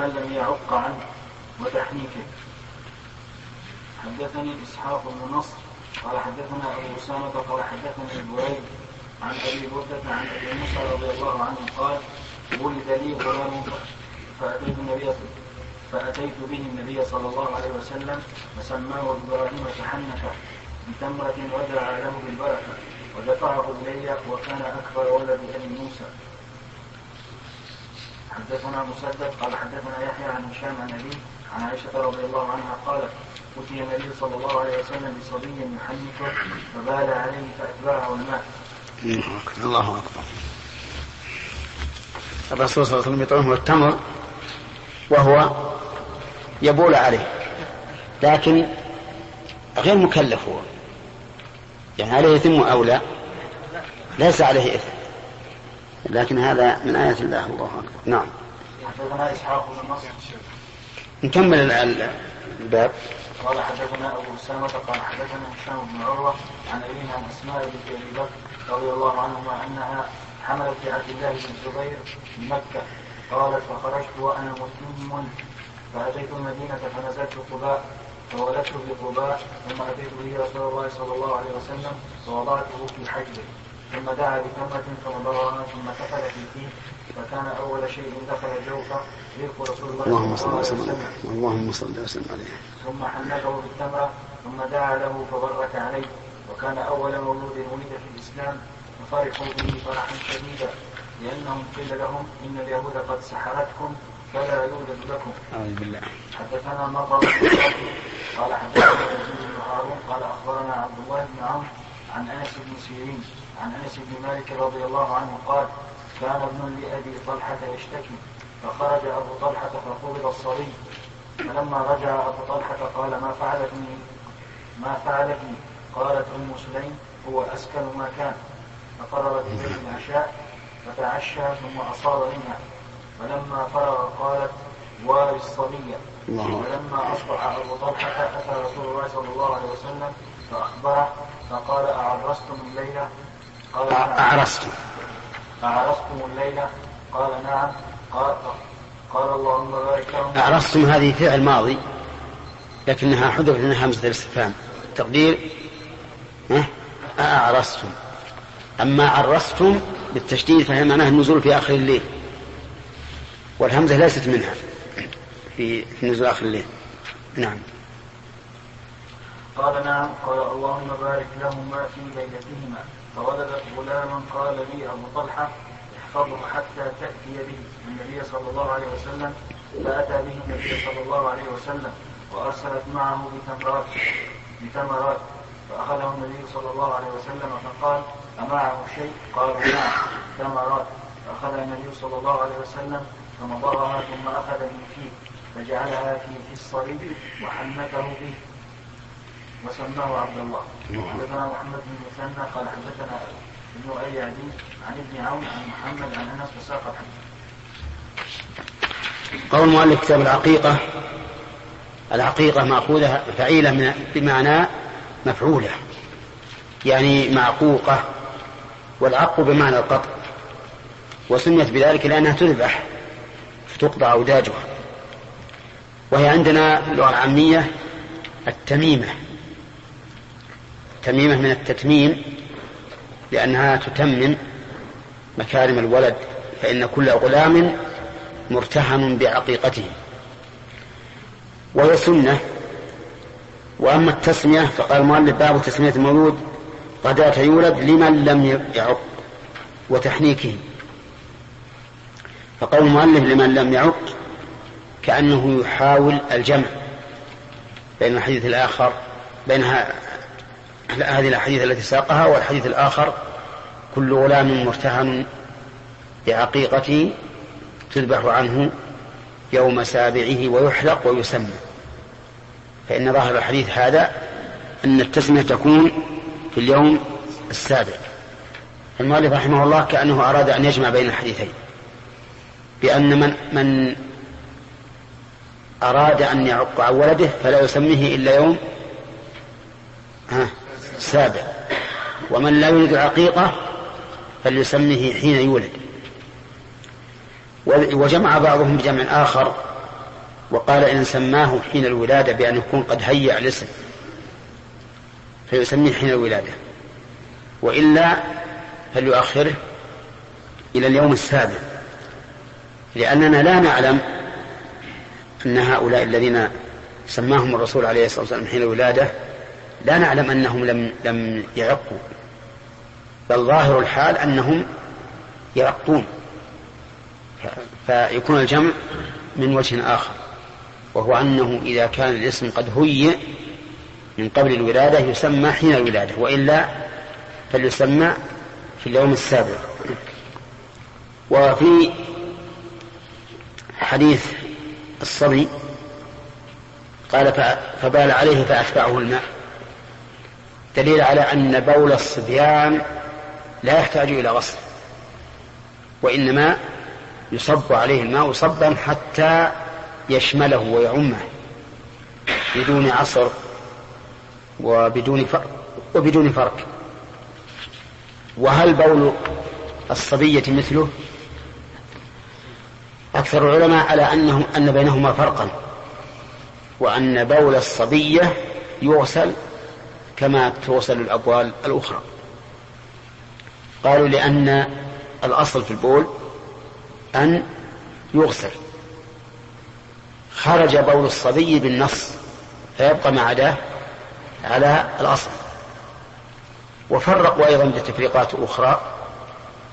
من لم يعق عنه وتحنيكه. حدثني إسحاق بن نصر قال حدثنا أبو أسامة قال حدثني بريد عن أبي بردة عن أبي موسى رضي الله عنه قال ولد لي غلام فأتيت النبي فأتيت به النبي صلى الله عليه وسلم فسماه إبراهيم فحنكه بتمره ودعا له بالبركة ودفعه إلي وكان أكبر ولد ابي موسى. حدثنا مسدد قال حدثنا يحيى عن هشام عن ابي عن عائشة رضي الله عنها قالت أتي النبي صلى الله عليه وسلم بصبي يحنك فبال عليه فأتبعه الماء. الله أكبر. الرسول صلى الله عليه وسلم التمر وهو يبول عليه لكن غير مكلف هو يعني عليه إثم أو لا ليس عليه إثم لكن هذا من آيات الله الله أكبر. نعم. حدثنا إسحاق بن نصر. نكمل الباب. قال حدثنا أبو أسامة قال حدثنا هشام بن عروة عن ابيه عن أسماء بنت أبي بكر رضي الله عنهما أنها حملت لعبد الله بن الزبير بمكه قالت فخرجت وأنا مسلم. فأتيت المدينة فنزلت قباء فولدت بقباء ثم أتيت به رسول الله صلى الله عليه وسلم فوضعته في حجره. ثم دعا بتمرة فنظرها ثم كفل في فيه فكان أول شيء دخل جوفه ريق رسول الله اللهم صل وسلم اللهم صل وسلم عليه ثم حنكه بالتمرة ثم دعا له فبرك عليه وكان أول مولود ولد في الإسلام ففرحوا به فرحا شديدا لأنهم قيل لهم إن اليهود قد سحرتكم فلا يوجد لكم. أعوذ بالله. حدثنا مرة قال حدثنا يزيد بن هارون قال أخبرنا عبد الله بن عمرو عن أنس بن سيرين عن أنس بن مالك رضي الله عنه قال كان ابن لأبي طلحة يشتكي فخرج أبو طلحة فقبض الصبي فلما رجع أبو طلحة قال ما فعلتني ما فعلتني قالت أم سليم هو أسكن ما كان فقررت اليه العشاء فتعشى ثم أصاب منها. فلما فرغ قالت واري الصبي. ولما أصبح أبو طلحة أتى رسول الله صلى الله عليه وسلم فأخبره فقال أعرستم الليلة؟ أعرستم أعرستم الليلة قال نعم. قال قال اللهم بارك لهم. أعرستم هذه فعل ماضي لكنها حذفت منها همزة الاستفهام تقدير؟ أعرستم أما عرستم بالتشديد فهي معناها النزول في آخر الليل. والهمزة ليست منها. في نزول آخر الليل. نعم. قال نعم. قال اللهم بارك لهما في ليلتهما. فولدت غلاما قال لي أبو طلحة احفظه حتى تأتي به. النبي صلى الله عليه وسلم. فأتى به النبي صلى الله عليه وسلم وأرسلت معه بتمرات بتمرات. فأخذه النبي صلى الله عليه وسلم فقال أمعه شيء؟ قالوا نعم تمرات. فأخذها النبي صلى الله عليه وسلم فمضغها ثم أخذ من فيه فجعلها في في الصليب وحنكه به. وسماه عبد الله. حدثنا محمد بن مثنى قال حدثنا ابن ابي عدي عن ابن عون عن محمد عن أنس وساق الحديث. قول المؤلف كتاب العقيقة. العقيقة مأخوذة فعيلة من بمعنى مفعولة. يعني معقوقة والعق بمعنى القطع. وسميت بذلك لأنها تذبح فتقطع أوداجها. وهي عندنا اللغة العامية التميمة. تميمة من التتميم لأنها تتمم مكارم الولد فإن كل غلام مرتهن بعقيقته. وهي سنة. وأما التسمية فقال المؤلف باب تسمية المولود غداة يولد لمن لم يعق وتحنيكه. فقول المؤلف لمن لم يعق كأنه يحاول الجمع بين الحديث الآخر بينها هذه الأحاديث التي ساقها والحديث الآخر كل غلام مرتهن بعقيقته تذبح عنه يوم سابعه ويحلق ويسمى. فإن ظاهر الحديث هذا أن التسمية تكون في اليوم السابع. المؤلف رحمه الله كأنه أراد أن يجمع بين الحديثين بأن من من أراد أن يعق عن ولده فلا يسميه إلا يوم ها سابع ومن لا يريد العقيقة فليسميه حين يولد. وجمع بعضهم بجمع آخر وقال إن سماه حين الولادة بأن يكون قد هيأ الاسم. فيسميه حين الولادة. وإلا فليؤخره إلى اليوم السابع. لأننا لا نعلم أن هؤلاء الذين سماهم الرسول عليه الصلاة والسلام حين الولادة لا نعلم أنهم لم لم يعقوا. بل ظاهر الحال أنهم يعقون. فيكون الجمع من وجه آخر وهو أنه إذا كان الاسم قد هيئ من قبل الولادة يسمى حين الولادة وإلا فليسمى في اليوم السابع. وفي حديث الصبي قال فبال عليه فأتبعه الماء. دليل على أن بول الصبيان لا يحتاج إلى غسل وإنما يصب عليه الماء صبا حتى يشمله ويعمه بدون عصر وبدون فرق وبدون فرق وهل بول الصبية مثله؟ أكثر العلماء على أنه أن بينهما فرقا وأن بول الصبية يغسل كما تغسل الأبوال الأخرى. قالوا لأن الأصل في البول أن يغسل. خرج بول الصبي بالنص فيبقى ما عداه على الأصل. وفرقوا أيضا بتفريقات أخرى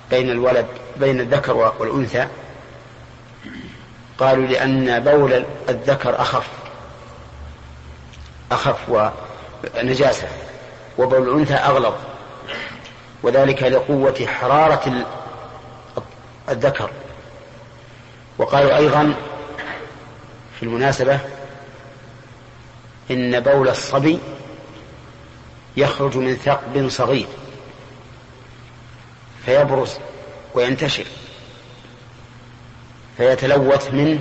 بين الولد بين الذكر والأنثى. قالوا لأن بول الذكر أخف أخف ونجاسة وبول الأنثى أغلظ. وذلك لقوة حرارة الذكر. وقالوا أيضا في المناسبة إن بول الصبي يخرج من ثقب صغير فيبرز وينتشر فيتلوث منه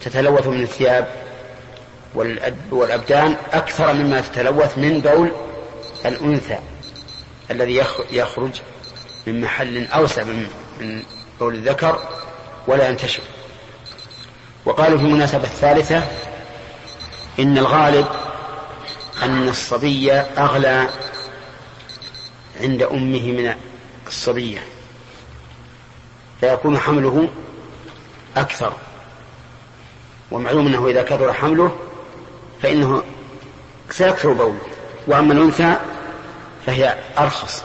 تتلوث من الثياب. والأبدان أكثر مما تتلوث من بول الأنثى الذي يخرج من محل أوسع من بول الذكر ولا ينتشر. وقالوا في المناسبة الثالثة إن الغالب أن الصبي أغلى عند أمه من الصبية فيكون حمله أكثر. ومعلوم أنه إذا كثر حمله فإنه سيكثر بوله. وأما الأنثى فهي أرخص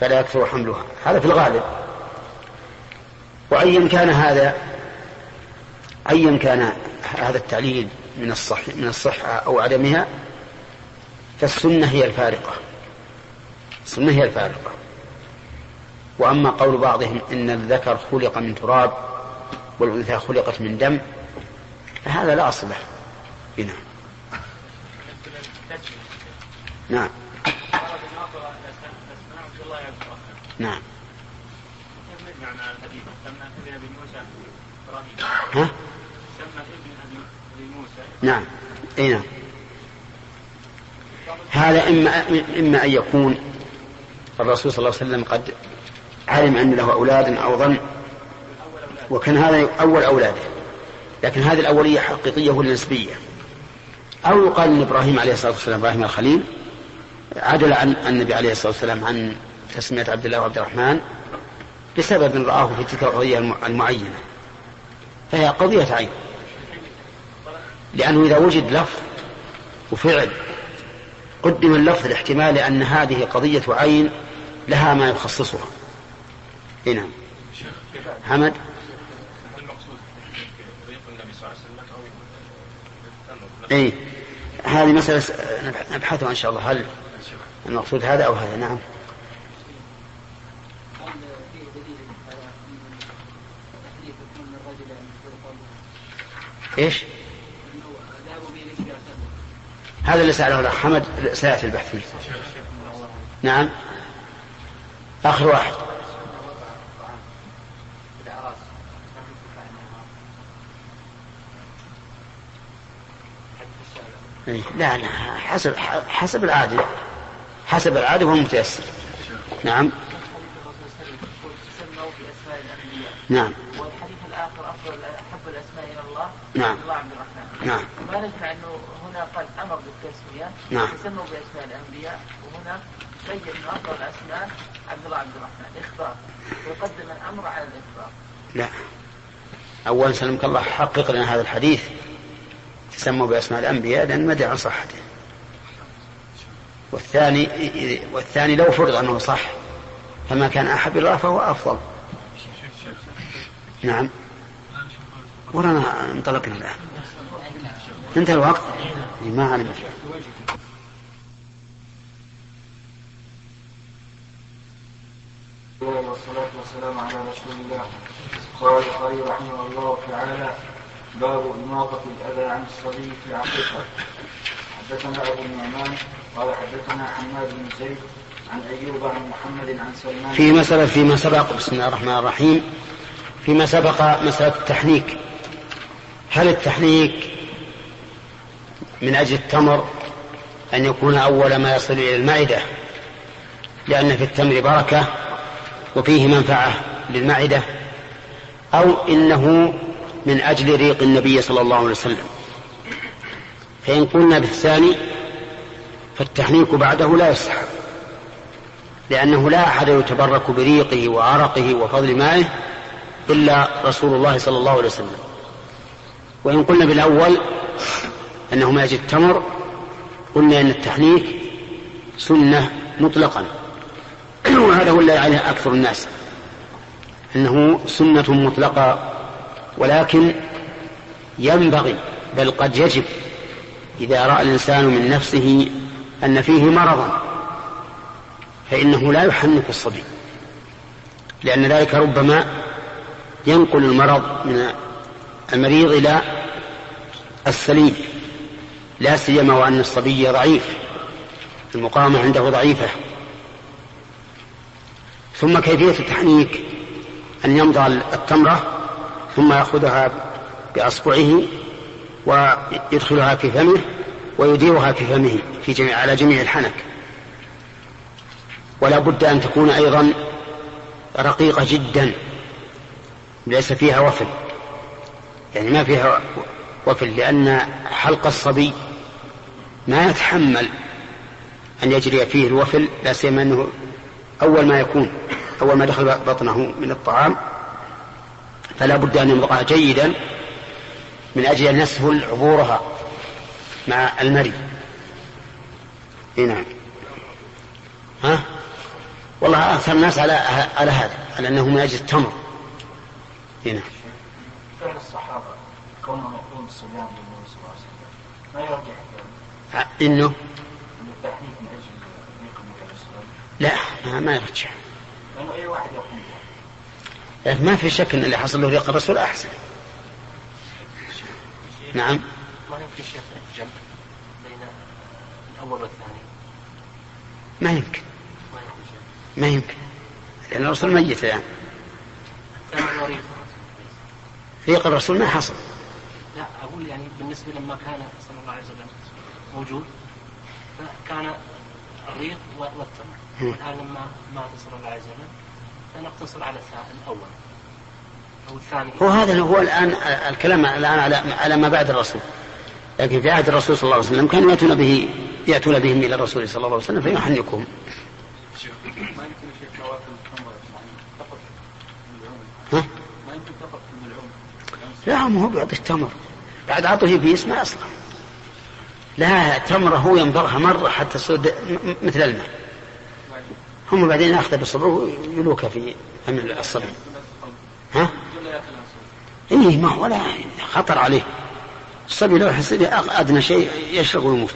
فلا يكثر حملها. هذا في الغالب. وأيا كان هذا أيا كان هذا التعليل من الصح من الصحة أو عدمها فالسنة هي الفارقة. السنة هي الفارقة. وأما قول بعضهم إن الذكر خلق من تراب والأنثى خلقت من دم فهذا لا أصل له هنا نعم. نعم. ها؟ نعم. إي نعم. هذا إما إما أن يكون الرسول صلى الله عليه وسلم قد علم أن له أولاد أو ظن وكان هذا أول أولاده لكن هذه الأولية حقيقية ولا نسبية؟ أو يقال إن إبراهيم عليه الصلاة والسلام إبراهيم الخليل عدل عن النبي عليه الصلاة والسلام عن تسمية عبد الله وعبد الرحمن بسبب رآه في تلك القضية المعينة. فهي قضية عين. لأنه إذا وجد لفظ وفعل قدم اللفظ لاحتمال لأن هذه قضية عين لها ما يخصصها. إي نعم. حمد؟ إي. هذه مسألة نبحثها إن شاء الله. هل المقصود هذا أو هذا؟ نعم. إيش؟ هذا اللي سأله الأخ حمد سيأتي البحث فيه. نعم. آخر واحد إيه، لا لا حسب حسب العادة. حسب العادة وهو متيسر نعم. نعم. والحديث الآخر أفضل أحب الأسماء إلى الله. نعم. الله عبد الرحمن. نعم. ما نجمع أنه هنا قد أمر بالتسمية. نعم. تسموا بأسماء الأنبياء وهنا بين انه أفضل الاسماء عبد الله عبد الرحمن. إخبار. ويقدم الأمر على الإخبار. لا. أولا سلمك الله حقق لنا هذا الحديث. تسموا بأسماء الأنبياء لأن ما عن صحته. والثاني والثاني لو فرض أنه صح فما كان أحب الله فهو أفضل. نعم. ورانا انطلقنا الآن. انتهى الوقت؟ ما علمت والصلاة والسلام على رسول الله. قال البخاري رحمه الله تعالى باب إماطة الأذى عن الصبي في العقيقة حدثنا أبو النعمان قال حدثنا حماد بن زيد عن أيوب عن محمد عن سلمان. في مسألة فيما سبق بسم الله الرحمن الرحيم. فيما سبق مسألة التحنيك هل التحنيك من أجل التمر أن يكون أول ما يصل إلى المعدة؟ لأن في التمر بركة وفيه منفعة للمعدة. أو إنه من أجل ريق النبي صلى الله عليه وسلم. فإن قلنا بالثاني فالتحنيك بعده لا يستحب لأنه لا أحد يتبرك بريقه وعرقه وفضل مائه إلا رسول الله صلى الله عليه وسلم. وإن قلنا بالأول أنه ما يجد التمر قلنا أن التحنيك سنة مطلقا. وهذا هو الذي عليه أكثر الناس أنه سنة مطلقة ولكن ينبغي بل قد يجب إذا رأى الإنسان من نفسه أن فيه مرضا فإنه لا يحنك الصبي لأن ذلك ربما ينقل المرض من المريض إلى السليم لا سيما وأن الصبي ضعيف المقاومة عنده ضعيفة. ثم كيفية التحنيك؟ أن يمضغ التمرة ثم يأخذها بأصبعه ويدخلها في فمه ويديرها في فمه في جميع على جميع الحنك. ولا بد أن تكون أيضا رقيقة جدا ليس فيها وفل. يعني ما فيها وفل لأن حلق الصبي ما يتحمل أن يجري فيه الوفل لا سيما أنه أول ما يكون أول ما دخل بطنه من الطعام فلا بد أن يمضغها جيدا من أجل أن يسهل عبورها مع المري. نعم. ها؟ والله أكثر الناس على على هذا على أنه من أجل التمر. نعم. فعل الصحابة كونهم يقوم الصيام للنبي صلى الله عليه وسلم ما يرجع إنه؟ الصلاة والسلام لا ما, ما يرجع. لأنه أي واحد يقوم ما في شك إن اللي حصل له ريق الرسول أحسن. نعم. ما يمكن شيخ الجمع بين الأول والثاني؟ ما يمكن. ما يمكن لأن الرسول ميت الان مريض ريق الرسول ما حصل. لا أقول يعني بالنسبة لما كان صلى الله عليه وسلم موجود فكان الريق والتمر. مم. والآن لما مات صلى الله عليه وسلم فنقتصر على الأول. أو الثاني. هو هذا هو الآن الكلام الآن على على ما بعد الرسول. لكن في عهد الرسول صلى الله عليه وسلم كانوا يأتون به يأتون بهم إلى الرسول صلى الله عليه وسلم فيحنكهم. ما ها؟ ما لا ما هو بيعطي التمر. بعد عطه في اسمه أصلا لا تمره هو ينظرها مرة حتى تصير مثل الماء. هم بعدين ياخذ بصبعه ويلوكها في فم الصبي ها؟ إيه ما هو ولا خطر عليه. الصبي لو أق- أدنى شيء يشرب ويموت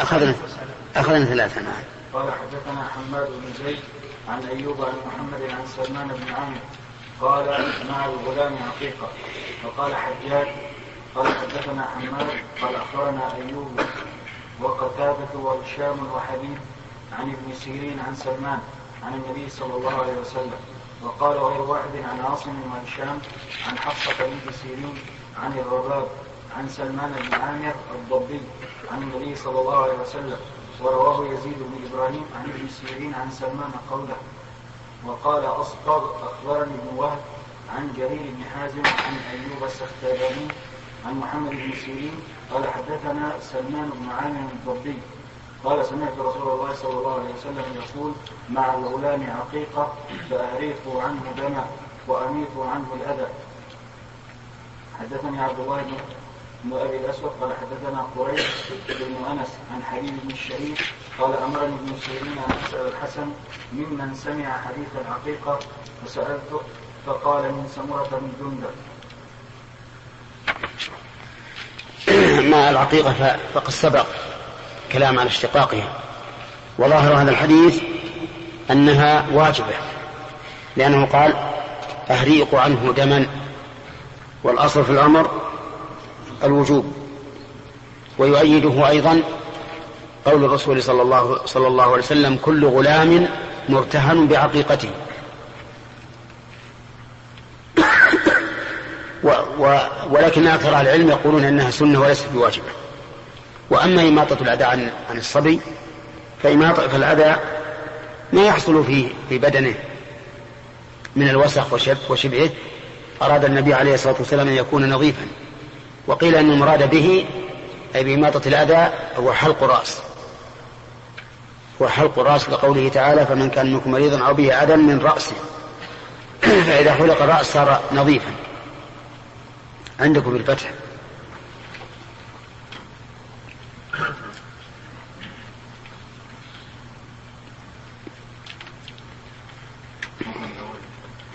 اخذنا أخذنا ثلاثة نعم. قال حدثنا حماد بن زيد عن أيوب عن محمد عن سلمان بن عامر قال مع الغلام عقيقة. فقال حجاج قال حدثنا حماد قال أخبرنا أيوب وقتادة وهشام وحبيب عن ابن سيرين عن سلمان عن النبي صلى الله عليه وسلم. وقال غير واحد عن عاصم وهشام عن حفصة بنت سيرين عن الرباب عن سلمان بن عامر الضبي عن النبي صلى الله عليه وسلم. ورواه يزيد بن إبراهيم عن ابن سيرين عن سلمان قوله. وقال أصبغ أخبرني ابن وهب عن جرير بن حازم عن أيوب السختياني عن محمد بن سيرين قال حدثنا سلمان بن عامر الضبي. قال سمعت رسول الله صلى الله عليه وسلم يقول مع الغلام عقيقة فأهريقوا عنه دما وأميطوا عنه الأذى. حدثني عبد الله بن أبي الأسود قال حدثنا قريش بن أنس عن حبيب بن الشريف قال أمرني ابن سيرين أن أسأل الحسن ممن سمع حديث العقيقة فسألته فقال من سمرة بن جندب. مع العقيقة فقد سبق كلام على اشتقاقها. وظاهر هذا الحديث أنها واجبة لأنه قال أهريق عنه دما والأصل في الأمر الوجوب. ويؤيده أيضا قول الرسول صلى الله, صلى الله عليه وسلم كل غلام مرتهن بعقيقته. ولكن أكثر أهل العلم يقولون أنها سنة وليست بواجبة. وأما إماطة الأذى عن عن الصبي فإماطة فالأذى ما يحصل في في بدنه من الوسخ وشبعه أراد النبي عليه الصلاة والسلام أن يكون نظيفا. وقيل أن المراد به أي بإماطة الأذى هو حلق الرأس هو حلق الرأس لقوله تعالى فمن كان منكم مريضا أو به أذى من رأسه. فإذا حلق الرأس صار نظيفا. عندكم بالفتح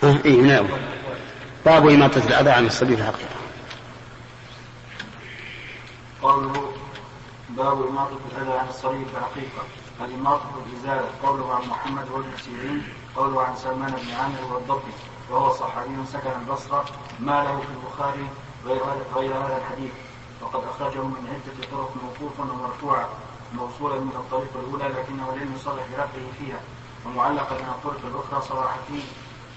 ها إيه من باب إماطة الأذى عن الصبي في الحقيقة. قوله باب إماطة الأذى عن الصليب في الحقيقة الإماطة الإزالة قوله عن محمد بن سيرين قوله عن سلمان بن عامر والضبي وهو صحابي سكن البصرة ما له في البخاري غير هذا الحديث. وقد أخرجه من عدة طرق موقوفا ومرفوعا موصولا من الطريق الأولى لكنه لم يصرح برفعه فيها ومعلقا من الطرق الأخرى صرح فيه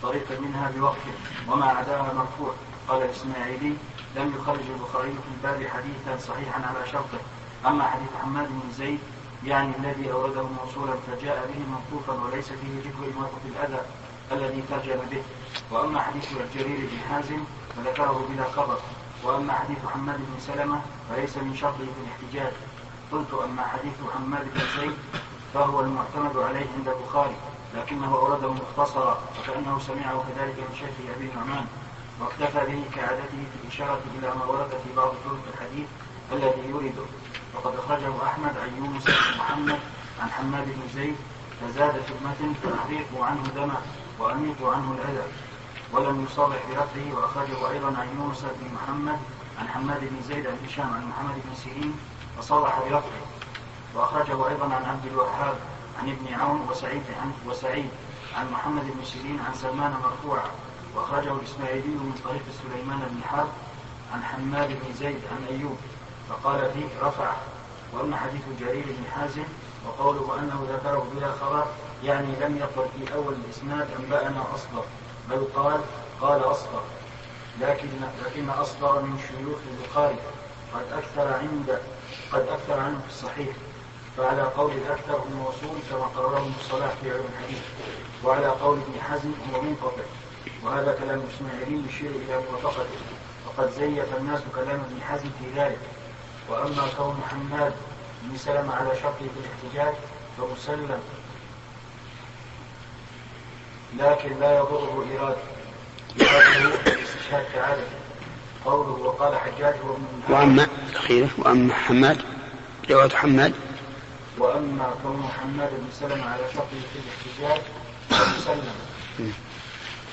طريقا منها بوقفه وما عداها مرفوع. قال الإسماعيلي لم يخرج البخاري في الباب حديثا صحيحا على شرطه. أما حديث حماد بن زيد يعني الذي أورده موصولا فجاء به موقوفا وليس فيه ذكر إماطة الأذى الذي ترجم به. وأما حديث الجرير بن حازم فذكره بلا خبر. وأما حديث حماد بن سلمة فليس من شرطه في الاحتجاج. قلت أما حديث حماد بن زيد فهو المعتمد عليه عند البخاري لكنه أورده مختصرا وكأنه سمعه كذلك من شيخ أبي نعمان واكتفى به كعادته في الإشارة إلى ما ورد في بعض طرق الحديث الذي يريده وقد أخرجه أحمد عن يونس بن محمد عن حماد بن زيد فزاد في المتن عنه دمه وأميط عنه الأذى. ولم يصرح برفعه وأخرجه أيضا عن يونس بن محمد عن حماد بن زيد عن هشام عن محمد بن سيرين فصرح برفعه وأخرجه أيضا عن عبد الوهاب عن ابن عون وسعيد عن وسعيد عن محمد بن سيرين عن سلمان مرفوعا. وأخرجه الإسماعيلي من طريق سليمان بن حرب عن حماد بن زيد عن أيوب. فقال فيه رفع وأما حديث جرير بن حازم وقوله أنه ذكره بلا خبر يعني لم يقل في أول الإسناد أنبأنا أصدر بل قال قال أصدر لكن لكن أصدر من شيوخ البخاري. قد أكثر عند قد أكثر عنه في الصحيح. فعلى قول الأكثر الموصول كما قرره ابن الصلاح في علم الحديث. وعلى قول ابن حزم هو منقطع وهذا كلام الإسماعيلي يشير إلى موافقته. وقد زيف الناس كلام ابن حزم في ذلك. وأما كون حماد بن سلمة على شرطه في الاحتجاج فمسلم لكن لا يضره إرادة إرادته استشهاد كعادة قوله وقال حجاج وأما الأخيرة وأما حماد رواية حماد. وأما كون حماد بن سلمة على شرطه في الاحتجاج فمسلم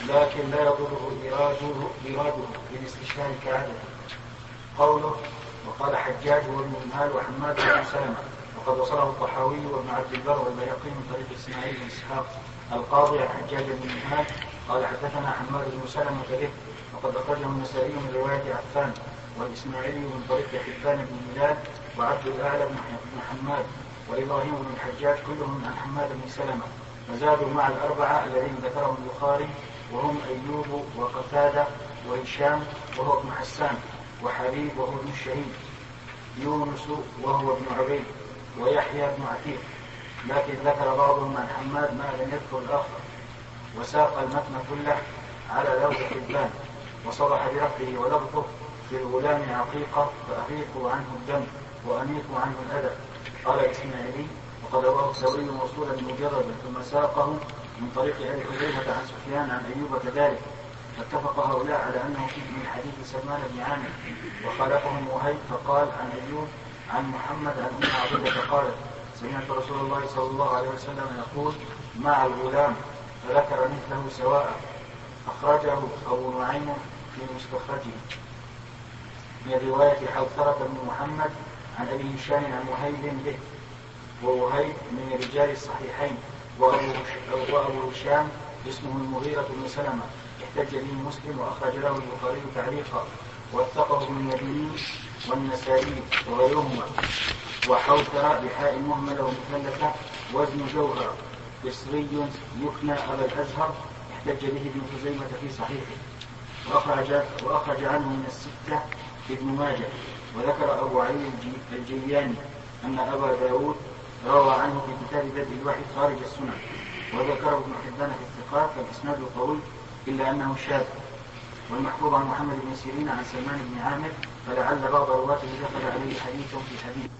لكن لا يضره إراده إراده بالاستشهاد كعادته قوله وقال حجاج المال وحماد بن سلمة. وقد وصله الطحاوي وابن عبد البر والبيقي من طريق إسماعيل بن إسحاق. القاضي عن حجاج بن المال قال حدثنا حماد بن سلمة به وقد اخرجه النسائي من رواية عفان والاسماعيلي من طريق حبان بن هلال وعبد الأعلى بن حماد وإبراهيم بن الحجاج كلهم عن حماد بن سلمة. فزادوا مع الأربعة الذين ذكرهم البخاري وهم أيوب وقتادة وهشام وهو ابن حسان وحبيب وهو ابن الشهيد يونس وهو ابن عبيد ويحيى بن عتيق. لكن ذكر بعضهم عن حماد ما لم يذكر الآخر وساق المتن كله على لوز حبان وصرح برفعه ولفظه في الغلام عقيقة فأفيقوا عنه الدم وأنيقوا عنه الأذى. قال الإسماعيلي وقد رواه الثوري موصولا مجردا ثم ساقه من طريق أبي حذيفة عن سفيان عن أيوب كذلك. فاتفق هؤلاء على أنه فيه من حديث سلمان بن عامر وخالفهم وهيب فقال عن أيوب عن محمد عن أم عبيدة قالت سمعت رسول الله صلى الله عليه وسلم يقول مع الغلام فذكر مثله سواء أخرجه أبو نعيم في مستخرجه. من رواية حوثرة بن محمد عن أبي هشام عن وهيب به ووهيب من رجال الصحيحين وأبو هشام اسمه المغيرة بن سلمة احتج به مسلم وأخرج له البخاري تعليقا واتقه ابن يدين والنسائي وغيرهما. وحوثر بحاء مهملة ومثلثة وزن جوهر مصري يكنى أبا الأزهر احتج به ابن خزيمة في صحيحه. وأخرج, وأخرج عنه من الستة ابن ماجه وذكر أبو علي الجياني أن أبا داود روى عنه في كتاب بدء الوحي خارج السنن وذكره ابن حبان في الثقات فالإسناد قوي إلا أنه شاذ. والمحفوظ عن محمد بن سيرين عن سلمان بن عامر فلعل بعض رواته دخل عليه حديث في حديث.